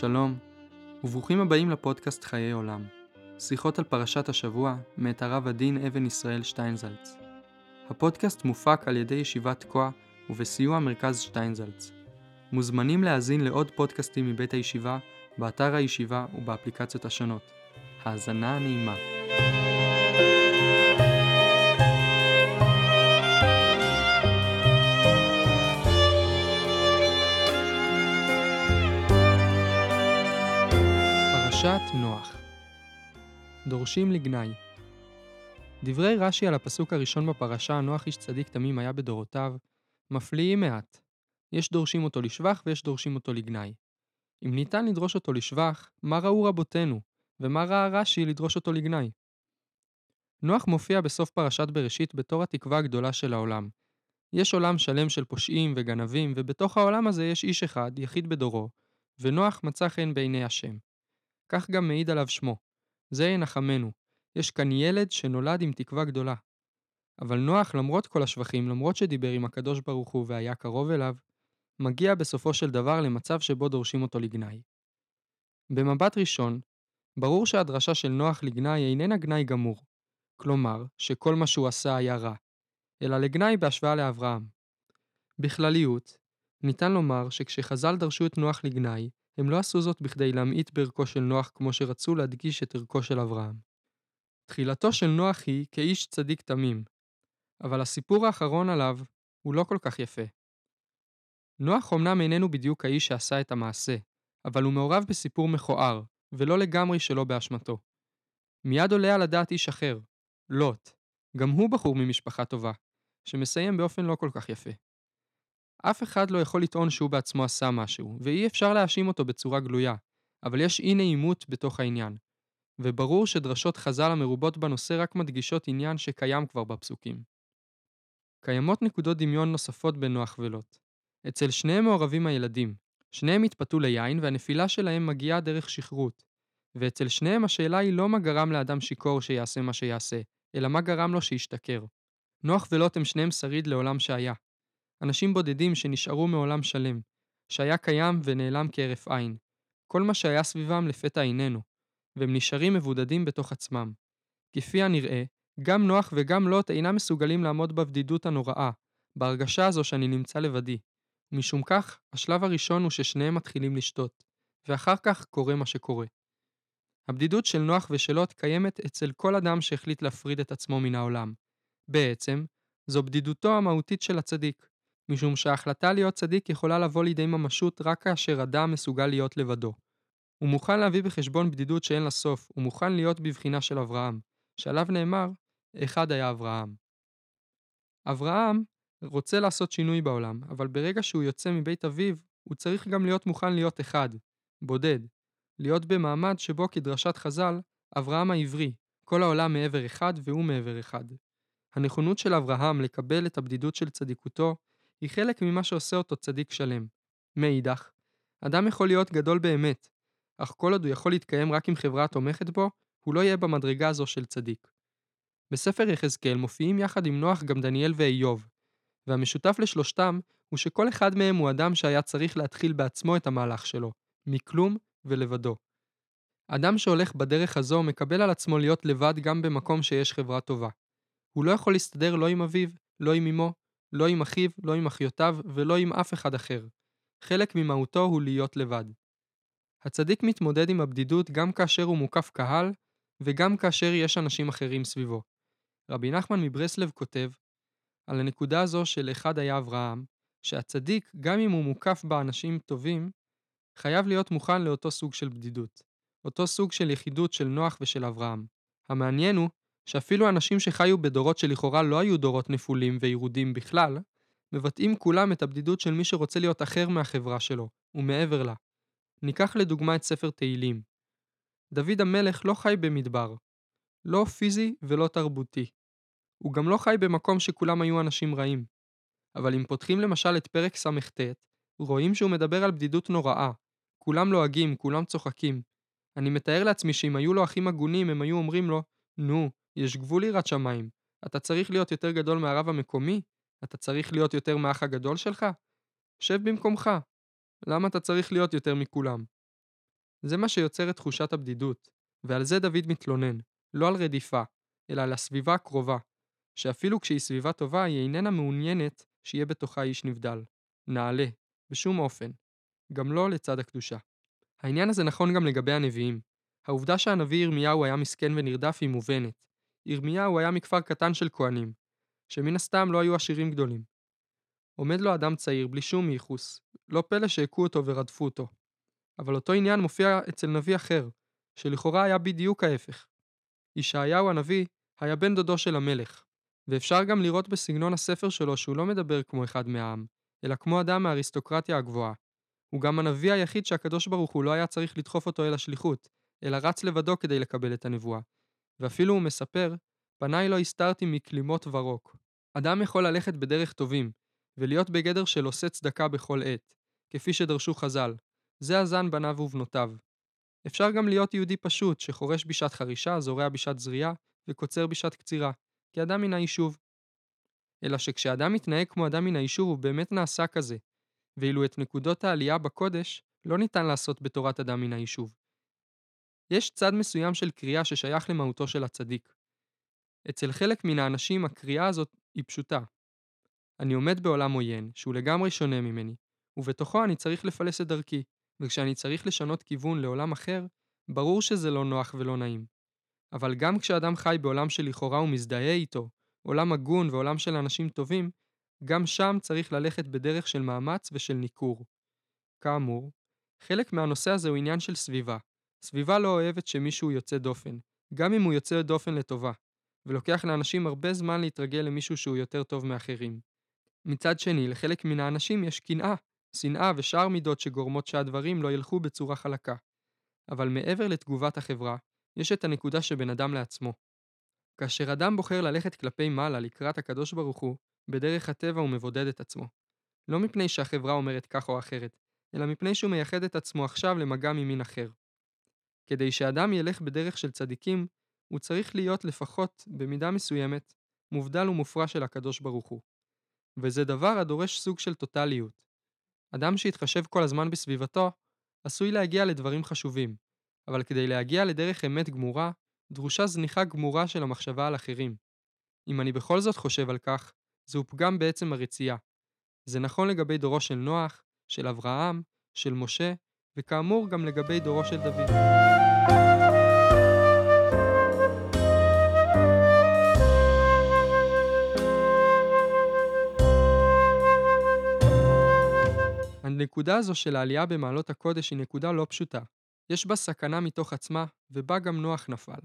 שלום, וברוכים הבאים לפודקאסט חיי עולם. שיחות על פרשת השבוע, מאת הרב הדין אבן ישראל שטיינזלץ. הפודקאסט מופק על ידי ישיבת תקוע ובסיוע מרכז שטיינזלץ. מוזמנים להאזין לעוד פודקאסטים מבית הישיבה, באתר הישיבה ובאפליקציות השונות. האזנה נעימה. דורשים לגנאי דברי רש"י על הפסוק הראשון בפרשה, נוח איש צדיק תמים היה בדורותיו, מפליאים מעט. יש דורשים אותו לשבח ויש דורשים אותו לגנאי. אם ניתן לדרוש אותו לשבח, מה ראו רבותינו, ומה ראה רש"י לדרוש אותו לגנאי? נוח מופיע בסוף פרשת בראשית בתור התקווה הגדולה של העולם. יש עולם שלם של פושעים וגנבים, ובתוך העולם הזה יש איש אחד, יחיד בדורו, ונוח מצא חן בעיני השם. כך גם מעיד עליו שמו. זה ינחמנו. יש כאן ילד שנולד עם תקווה גדולה. אבל נוח, למרות כל השבחים, למרות שדיבר עם הקדוש ברוך הוא והיה קרוב אליו, מגיע בסופו של דבר למצב שבו דורשים אותו לגנאי. במבט ראשון, ברור שהדרשה של נוח לגנאי איננה גנאי גמור, כלומר, שכל מה שהוא עשה היה רע, אלא לגנאי בהשוואה לאברהם. בכלליות, ניתן לומר שכשחז"ל דרשו את נוח לגנאי, הם לא עשו זאת בכדי להמעיט בערכו של נוח כמו שרצו להדגיש את ערכו של אברהם. תחילתו של נוח היא כאיש צדיק תמים, אבל הסיפור האחרון עליו הוא לא כל כך יפה. נוח אמנם איננו בדיוק האיש שעשה את המעשה, אבל הוא מעורב בסיפור מכוער, ולא לגמרי שלא באשמתו. מיד עולה על הדעת איש אחר, לוט, גם הוא בחור ממשפחה טובה, שמסיים באופן לא כל כך יפה. אף אחד לא יכול לטעון שהוא בעצמו עשה משהו, ואי אפשר להאשים אותו בצורה גלויה, אבל יש אי נעימות בתוך העניין. וברור שדרשות חז"ל המרובות בנושא רק מדגישות עניין שקיים כבר בפסוקים. קיימות נקודות דמיון נוספות בין נוח ולוט. אצל שניהם מעורבים הילדים. שניהם התפתו ליין והנפילה שלהם מגיעה דרך שכרות. ואצל שניהם השאלה היא לא מה גרם לאדם שיכור שיעשה מה שיעשה, אלא מה גרם לו שישתכר. נוח ולוט הם שניהם שריד לעולם שהיה, אנשים בודדים שנשארו מעולם שלם, שהיה קיים ונעלם כהרף עין. כל מה שהיה סביבם לפתע איננו, והם נשארים מבודדים בתוך עצמם. כפי הנראה, גם נוח וגם לוט אינם מסוגלים לעמוד בבדידות הנוראה, בהרגשה הזו שאני נמצא לבדי. משום כך, השלב הראשון הוא ששניהם מתחילים לשתות, ואחר כך קורה מה שקורה. הבדידות של נוח ושל לוט קיימת אצל כל אדם שהחליט להפריד את עצמו מן העולם. בעצם, זו בדידותו המהותית של הצדיק. משום שההחלטה להיות צדיק יכולה לבוא לידי ממשות רק כאשר אדם מסוגל להיות לבדו. הוא מוכן להביא בחשבון בדידות שאין לה סוף, הוא מוכן להיות בבחינה של אברהם, שעליו נאמר, אחד היה אברהם. אברהם רוצה לעשות שינוי בעולם, אבל ברגע שהוא יוצא מבית אביו, הוא צריך גם להיות מוכן להיות אחד, בודד, להיות במעמד שבו כדרשת חז"ל, אברהם העברי, כל העולם מעבר אחד והוא מעבר אחד. הנכונות של אברהם לקבל את הבדידות של צדיקותו היא חלק ממה שעושה אותו צדיק שלם. מאידך, אדם יכול להיות גדול באמת, אך כל עוד הוא יכול להתקיים רק עם חברה התומכת בו, הוא לא יהיה במדרגה הזו של צדיק. בספר יחזקאל מופיעים יחד עם נוח גם דניאל ואיוב, והמשותף לשלושתם הוא שכל אחד מהם הוא אדם שהיה צריך להתחיל בעצמו את המהלך שלו, מכלום ולבדו. אדם שהולך בדרך הזו מקבל על עצמו להיות לבד גם במקום שיש חברה טובה. הוא לא יכול להסתדר לא עם אביו, לא עם אמו, לא עם אחיו, לא עם אחיותיו ולא עם אף אחד אחר. חלק ממהותו הוא להיות לבד. הצדיק מתמודד עם הבדידות גם כאשר הוא מוקף קהל וגם כאשר יש אנשים אחרים סביבו. רבי נחמן מברסלב כותב על הנקודה הזו של אחד היה אברהם, שהצדיק, גם אם הוא מוקף באנשים טובים, חייב להיות מוכן לאותו סוג של בדידות. אותו סוג של יחידות של נוח ושל אברהם. המעניין הוא שאפילו אנשים שחיו בדורות שלכאורה לא היו דורות נפולים וירודים בכלל, מבטאים כולם את הבדידות של מי שרוצה להיות אחר מהחברה שלו, ומעבר לה. ניקח לדוגמה את ספר תהילים. דוד המלך לא חי במדבר, לא פיזי ולא תרבותי. הוא גם לא חי במקום שכולם היו אנשים רעים. אבל אם פותחים למשל את פרק סט, רואים שהוא מדבר על בדידות נוראה. כולם לועגים, כולם צוחקים. אני מתאר לעצמי שאם היו לו אחים הגונים, הם היו אומרים לו, נו, יש גבול ליראת שמיים. אתה צריך להיות יותר גדול מהרב המקומי? אתה צריך להיות יותר מהאח הגדול שלך? שב במקומך. למה אתה צריך להיות יותר מכולם? זה מה שיוצר את תחושת הבדידות, ועל זה דוד מתלונן, לא על רדיפה, אלא על הסביבה הקרובה, שאפילו כשהיא סביבה טובה, היא איננה מעוניינת שיהיה בתוכה איש נבדל. נעלה, בשום אופן. גם לא לצד הקדושה. העניין הזה נכון גם לגבי הנביאים. העובדה שהנביא ירמיהו היה מסכן ונרדף היא מובנת. ירמיהו היה מכפר קטן של כהנים, שמן הסתם לא היו עשירים גדולים. עומד לו אדם צעיר בלי שום ייחוס, לא פלא שהכו אותו ורדפו אותו. אבל אותו עניין מופיע אצל נביא אחר, שלכאורה היה בדיוק ההפך. ישעיהו הנביא היה בן דודו של המלך, ואפשר גם לראות בסגנון הספר שלו שהוא לא מדבר כמו אחד מהעם, אלא כמו אדם מהאריסטוקרטיה הגבוהה. הוא גם הנביא היחיד שהקדוש ברוך הוא לא היה צריך לדחוף אותו אל השליחות, אלא רץ לבדו כדי לקבל את הנבואה. ואפילו הוא מספר, פניי לא הסתרתי מכלימות ורוק. אדם יכול ללכת בדרך טובים, ולהיות בגדר של עושה צדקה בכל עת, כפי שדרשו חז"ל. זה הזן בניו ובנותיו. אפשר גם להיות יהודי פשוט, שחורש בשעת חרישה, זורע בשעת זריעה, וקוצר בשעת קצירה, כאדם מן היישוב. אלא שכשאדם מתנהג כמו אדם מן היישוב, הוא באמת נעשה כזה, ואילו את נקודות העלייה בקודש לא ניתן לעשות בתורת אדם מן היישוב. יש צד מסוים של קריאה ששייך למהותו של הצדיק. אצל חלק מן האנשים הקריאה הזאת היא פשוטה. אני עומד בעולם עוין, שהוא לגמרי שונה ממני, ובתוכו אני צריך לפלס את דרכי, וכשאני צריך לשנות כיוון לעולם אחר, ברור שזה לא נוח ולא נעים. אבל גם כשאדם חי בעולם שלכאורה הוא מזדהה איתו, עולם הגון ועולם של אנשים טובים, גם שם צריך ללכת בדרך של מאמץ ושל ניכור. כאמור, חלק מהנושא הזה הוא עניין של סביבה. סביבה לא אוהבת שמישהו יוצא דופן, גם אם הוא יוצא דופן לטובה, ולוקח לאנשים הרבה זמן להתרגל למישהו שהוא יותר טוב מאחרים. מצד שני, לחלק מן האנשים יש קנאה, שנאה ושאר מידות שגורמות שהדברים לא ילכו בצורה חלקה. אבל מעבר לתגובת החברה, יש את הנקודה שבין אדם לעצמו. כאשר אדם בוחר ללכת כלפי מעלה לקראת הקדוש ברוך הוא, בדרך הטבע הוא מבודד את עצמו. לא מפני שהחברה אומרת כך או אחרת, אלא מפני שהוא מייחד את עצמו עכשיו למגע ממין אחר. כדי שאדם ילך בדרך של צדיקים, הוא צריך להיות לפחות, במידה מסוימת, מובדל ומופרע של הקדוש ברוך הוא. וזה דבר הדורש סוג של טוטליות. אדם שיתחשב כל הזמן בסביבתו, עשוי להגיע לדברים חשובים, אבל כדי להגיע לדרך אמת גמורה, דרושה זניחה גמורה של המחשבה על אחרים. אם אני בכל זאת חושב על כך, זהו פגם בעצם הרצייה. זה נכון לגבי דורו של נוח, של אברהם, של משה, וכאמור גם לגבי דורו של דוד. הנקודה הזו של העלייה במעלות הקודש היא נקודה לא פשוטה. יש בה סכנה מתוך עצמה, ובה גם נוח נפל.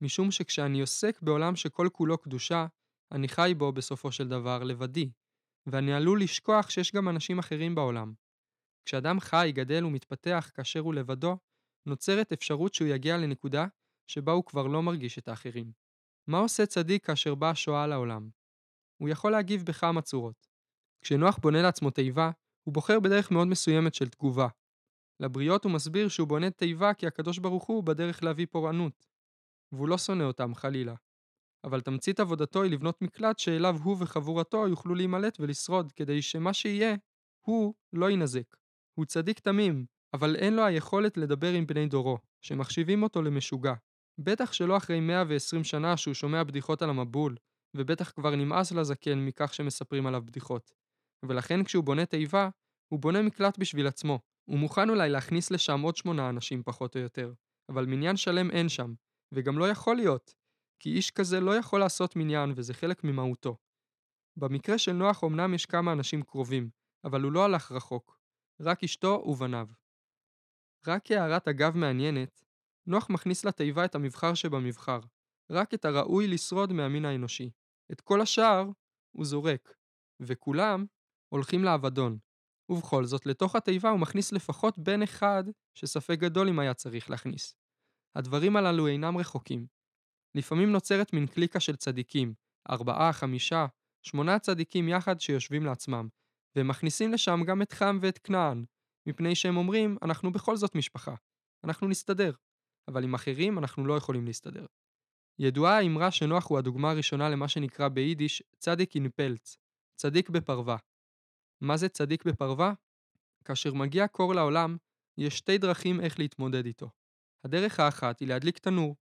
משום שכשאני עוסק בעולם שכל כולו קדושה, אני חי בו בסופו של דבר לבדי, ואני עלול לשכוח שיש גם אנשים אחרים בעולם. כשאדם חי, גדל ומתפתח כאשר הוא לבדו, נוצרת אפשרות שהוא יגיע לנקודה שבה הוא כבר לא מרגיש את האחרים. מה עושה צדיק כאשר באה שואה לעולם? הוא יכול להגיב בכמה צורות. כשנוח בונה לעצמו תיבה, הוא בוחר בדרך מאוד מסוימת של תגובה. לבריות הוא מסביר שהוא בונה תיבה כי הקדוש ברוך הוא בדרך להביא פורענות. והוא לא שונא אותם, חלילה. אבל תמצית עבודתו היא לבנות מקלט שאליו הוא וחבורתו יוכלו להימלט ולשרוד, כדי שמה שיהיה, הוא לא יינזק. הוא צדיק תמים, אבל אין לו היכולת לדבר עם בני דורו, שמחשיבים אותו למשוגע. בטח שלא אחרי 120 שנה שהוא שומע בדיחות על המבול, ובטח כבר נמאס לזקן מכך שמספרים עליו בדיחות. ולכן כשהוא בונה תיבה, הוא בונה מקלט בשביל עצמו. הוא מוכן אולי להכניס לשם עוד שמונה אנשים פחות או יותר, אבל מניין שלם אין שם, וגם לא יכול להיות, כי איש כזה לא יכול לעשות מניין וזה חלק ממהותו. במקרה של נוח אמנם יש כמה אנשים קרובים, אבל הוא לא הלך רחוק, רק אשתו ובניו. רק כהערת אגב מעניינת, נוח מכניס לתיבה את המבחר שבמבחר, רק את הראוי לשרוד מהמין האנושי. את כל השאר הוא זורק, וכולם הולכים לאבדון. ובכל זאת, לתוך התיבה הוא מכניס לפחות בן אחד שספק גדול אם היה צריך להכניס. הדברים הללו אינם רחוקים. לפעמים נוצרת מין קליקה של צדיקים, ארבעה, חמישה, שמונה צדיקים יחד שיושבים לעצמם, והם מכניסים לשם גם את חם ואת כנען, מפני שהם אומרים, אנחנו בכל זאת משפחה, אנחנו נסתדר, אבל עם אחרים אנחנו לא יכולים להסתדר. ידועה האמרה שנוח הוא הדוגמה הראשונה למה שנקרא ביידיש צדיק אין פלץ, צדיק בפרווה. מה זה צדיק בפרווה? כאשר מגיע קור לעולם, יש שתי דרכים איך להתמודד איתו. הדרך האחת היא להדליק תנור,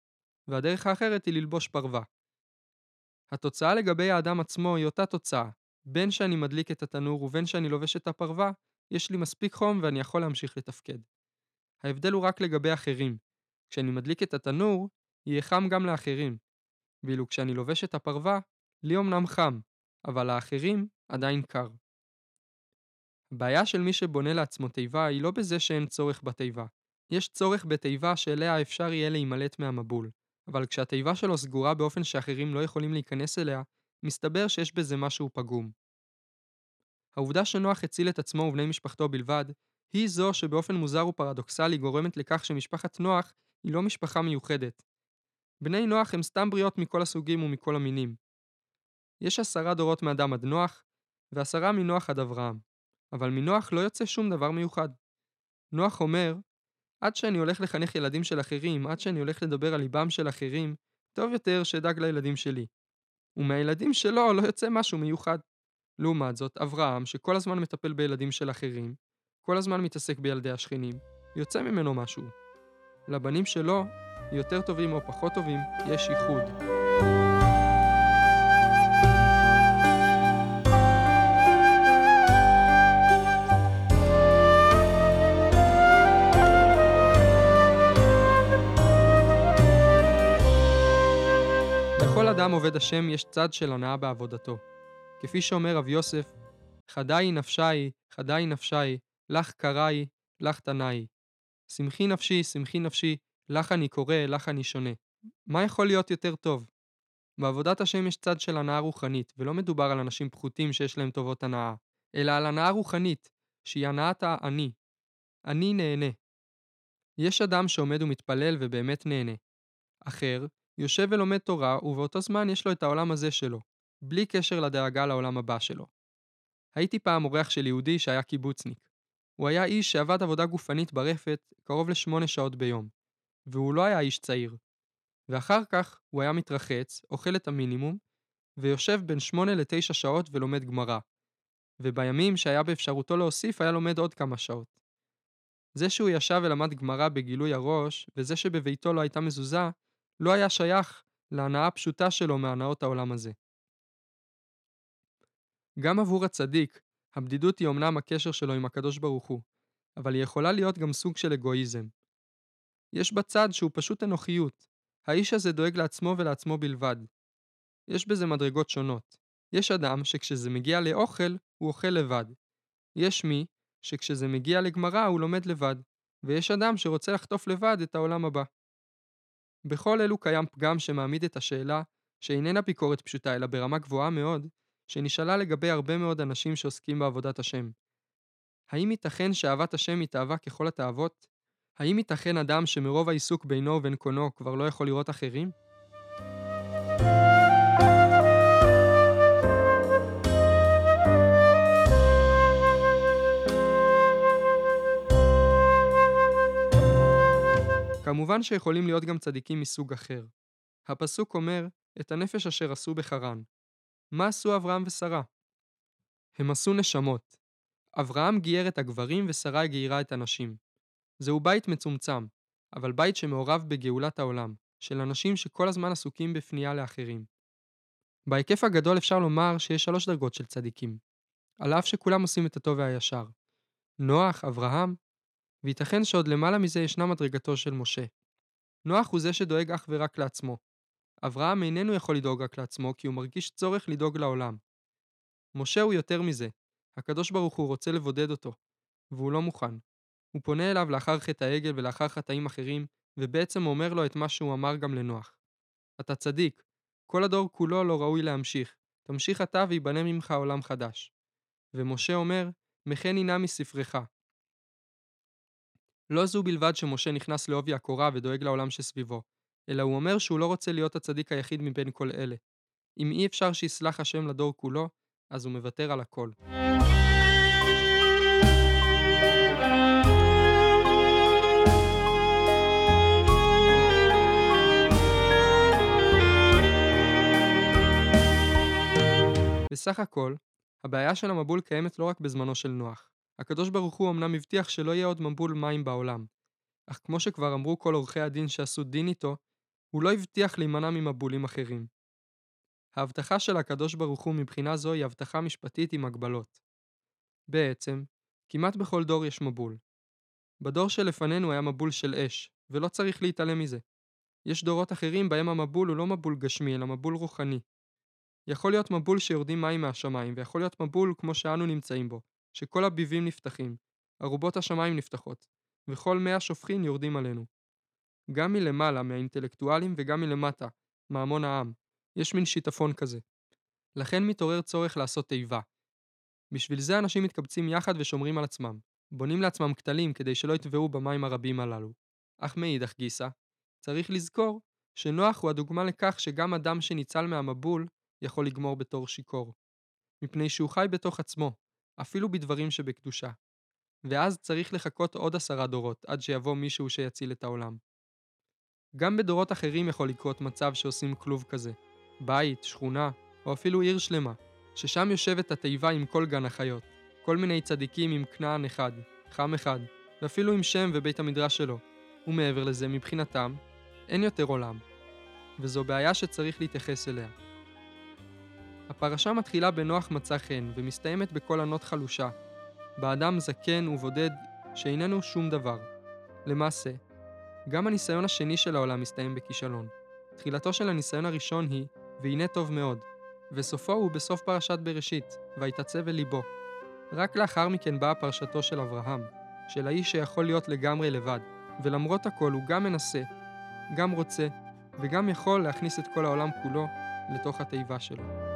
והדרך האחרת היא ללבוש פרווה. התוצאה לגבי האדם עצמו היא אותה תוצאה. בין שאני מדליק את התנור ובין שאני לובש את הפרווה, יש לי מספיק חום ואני יכול להמשיך לתפקד. ההבדל הוא רק לגבי אחרים. כשאני מדליק את התנור, יהיה חם גם לאחרים. ואילו כשאני לובש את הפרווה, לי אמנם חם, אבל לאחרים עדיין קר. הבעיה של מי שבונה לעצמו תיבה היא לא בזה שאין צורך בתיבה. יש צורך בתיבה שאליה אפשר יהיה להימלט מהמבול. אבל כשהתיבה שלו סגורה באופן שאחרים לא יכולים להיכנס אליה, מסתבר שיש בזה משהו פגום. העובדה שנוח הציל את עצמו ובני משפחתו בלבד, היא זו שבאופן מוזר ופרדוקסלי גורמת לכך שמשפחת נוח היא לא משפחה מיוחדת. בני נוח הם סתם בריות מכל הסוגים ומכל המינים. יש עשרה דורות מאדם עד נוח, ועשרה מנוח עד אברהם. אבל מנוח לא יוצא שום דבר מיוחד. נוח אומר, עד שאני הולך לחנך ילדים של אחרים, עד שאני הולך לדבר על ליבם של אחרים, טוב יותר שאדאג לילדים שלי. ומהילדים שלו לא יוצא משהו מיוחד. לעומת זאת, אברהם, שכל הזמן מטפל בילדים של אחרים, כל הזמן מתעסק בילדי השכנים, יוצא ממנו משהו. לבנים שלו, יותר טובים או פחות טובים, יש ייחוד. עובד השם יש צד של הנאה בעבודתו. כפי שאומר רב יוסף, חדאי נפשי, חדאי נפשי, לך קראי, לך תנאי. שמחי נפשי, שמחי נפשי, לך אני קורא, לך אני שונה. מה יכול להיות יותר טוב? בעבודת השם יש צד של הנאה רוחנית, ולא מדובר על אנשים פחותים שיש להם טובות הנאה, אלא על הנאה רוחנית, שהיא הנאת האני. אני נהנה. יש אדם שעומד ומתפלל ובאמת נהנה. אחר, יושב ולומד תורה, ובאותו זמן יש לו את העולם הזה שלו, בלי קשר לדאגה לעולם הבא שלו. הייתי פעם אורח של יהודי שהיה קיבוצניק. הוא היה איש שעבד עבודה גופנית ברפת קרוב לשמונה שעות ביום, והוא לא היה איש צעיר. ואחר כך הוא היה מתרחץ, אוכל את המינימום, ויושב בין שמונה לתשע שעות ולומד גמרא. ובימים שהיה באפשרותו להוסיף היה לומד עוד כמה שעות. זה שהוא ישב ולמד גמרא בגילוי הראש, וזה שבביתו לא הייתה מזוזה, לא היה שייך להנאה הפשוטה שלו מהנאות העולם הזה. גם עבור הצדיק, הבדידות היא אמנם הקשר שלו עם הקדוש ברוך הוא, אבל היא יכולה להיות גם סוג של אגואיזם. יש בה צד שהוא פשוט אנוכיות. האיש הזה דואג לעצמו ולעצמו בלבד. יש בזה מדרגות שונות. יש אדם שכשזה מגיע לאוכל, הוא אוכל לבד. יש מי שכשזה מגיע לגמרא הוא לומד לבד, ויש אדם שרוצה לחטוף לבד את העולם הבא. בכל אלו קיים פגם שמעמיד את השאלה, שאיננה ביקורת פשוטה אלא ברמה גבוהה מאוד, שנשאלה לגבי הרבה מאוד אנשים שעוסקים בעבודת השם. האם ייתכן שאהבת השם היא תאווה ככל התאוות? האם ייתכן אדם שמרוב העיסוק בינו ובין קונו כבר לא יכול לראות אחרים? כמובן שיכולים להיות גם צדיקים מסוג אחר. הפסוק אומר, את הנפש אשר עשו בחרן. מה עשו אברהם ושרה? הם עשו נשמות. אברהם גייר את הגברים ושרה גיירה את הנשים. זהו בית מצומצם, אבל בית שמעורב בגאולת העולם, של אנשים שכל הזמן עסוקים בפנייה לאחרים. בהיקף הגדול אפשר לומר שיש שלוש דרגות של צדיקים, על אף שכולם עושים את הטוב והישר. נוח, אברהם, וייתכן שעוד למעלה מזה ישנה מדרגתו של משה. נוח הוא זה שדואג אך ורק לעצמו. אברהם איננו יכול לדאוג רק לעצמו כי הוא מרגיש צורך לדאוג לעולם. משה הוא יותר מזה, הקדוש ברוך הוא רוצה לבודד אותו, והוא לא מוכן. הוא פונה אליו לאחר חטא העגל ולאחר חטאים אחרים, ובעצם אומר לו את מה שהוא אמר גם לנוח. אתה צדיק, כל הדור כולו לא ראוי להמשיך, תמשיך אתה ויבנה ממך עולם חדש. ומשה אומר, מחני נא מספרך, לא זו בלבד שמשה נכנס לעובי הקורה ודואג לעולם שסביבו, אלא הוא אומר שהוא לא רוצה להיות הצדיק היחיד מבין כל אלה. אם אי אפשר שיסלח השם לדור כולו, אז הוא מוותר על הכל. בסך הכל, הבעיה של המבול קיימת לא רק בזמנו של נוח. הקדוש ברוך הוא אמנם הבטיח שלא יהיה עוד מבול מים בעולם, אך כמו שכבר אמרו כל עורכי הדין שעשו דין איתו, הוא לא הבטיח להימנע ממבולים אחרים. ההבטחה של הקדוש ברוך הוא מבחינה זו היא הבטחה משפטית עם הגבלות. בעצם, כמעט בכל דור יש מבול. בדור שלפנינו היה מבול של אש, ולא צריך להתעלם מזה. יש דורות אחרים בהם המבול הוא לא מבול גשמי, אלא מבול רוחני. יכול להיות מבול שיורדים מים מהשמיים, ויכול להיות מבול כמו שאנו נמצאים בו, שכל הביבים נפתחים, ארובות השמיים נפתחות, וכל מי השופכין יורדים עלינו. גם מלמעלה, מהאינטלקטואלים, וגם מלמטה, מהמון העם, יש מין שיטפון כזה. לכן מתעורר צורך לעשות תיבה. בשביל זה אנשים מתקבצים יחד ושומרים על עצמם, בונים לעצמם כתלים כדי שלא יטבעו במים הרבים הללו. אך מאידך גיסא, צריך לזכור שנוח הוא הדוגמה לכך שגם אדם שניצל מהמבול יכול לגמור בתור שיכור. מפני שהוא חי בתוך עצמו, אפילו בדברים שבקדושה. ואז צריך לחכות עוד עשרה דורות עד שיבוא מישהו שיציל את העולם. גם בדורות אחרים יכול לקרות מצב שעושים כלוב כזה. בית, שכונה, או אפילו עיר שלמה, ששם יושבת התיבה עם כל גן החיות. כל מיני צדיקים עם כנען אחד, חם אחד, ואפילו עם שם ובית המדרש שלו. ומעבר לזה, מבחינתם, אין יותר עולם. וזו בעיה שצריך להתייחס אליה. הפרשה מתחילה בנוח מצא חן, ומסתיימת בקול ענות חלושה, באדם זקן ובודד שאיננו שום דבר. למעשה, גם הניסיון השני של העולם מסתיים בכישלון. תחילתו של הניסיון הראשון היא, והנה טוב מאוד, וסופו הוא בסוף פרשת בראשית, ויתעצב אל ליבו. רק לאחר מכן באה פרשתו של אברהם, של האיש שיכול להיות לגמרי לבד, ולמרות הכל הוא גם מנסה, גם רוצה, וגם יכול להכניס את כל העולם כולו לתוך התיבה שלו.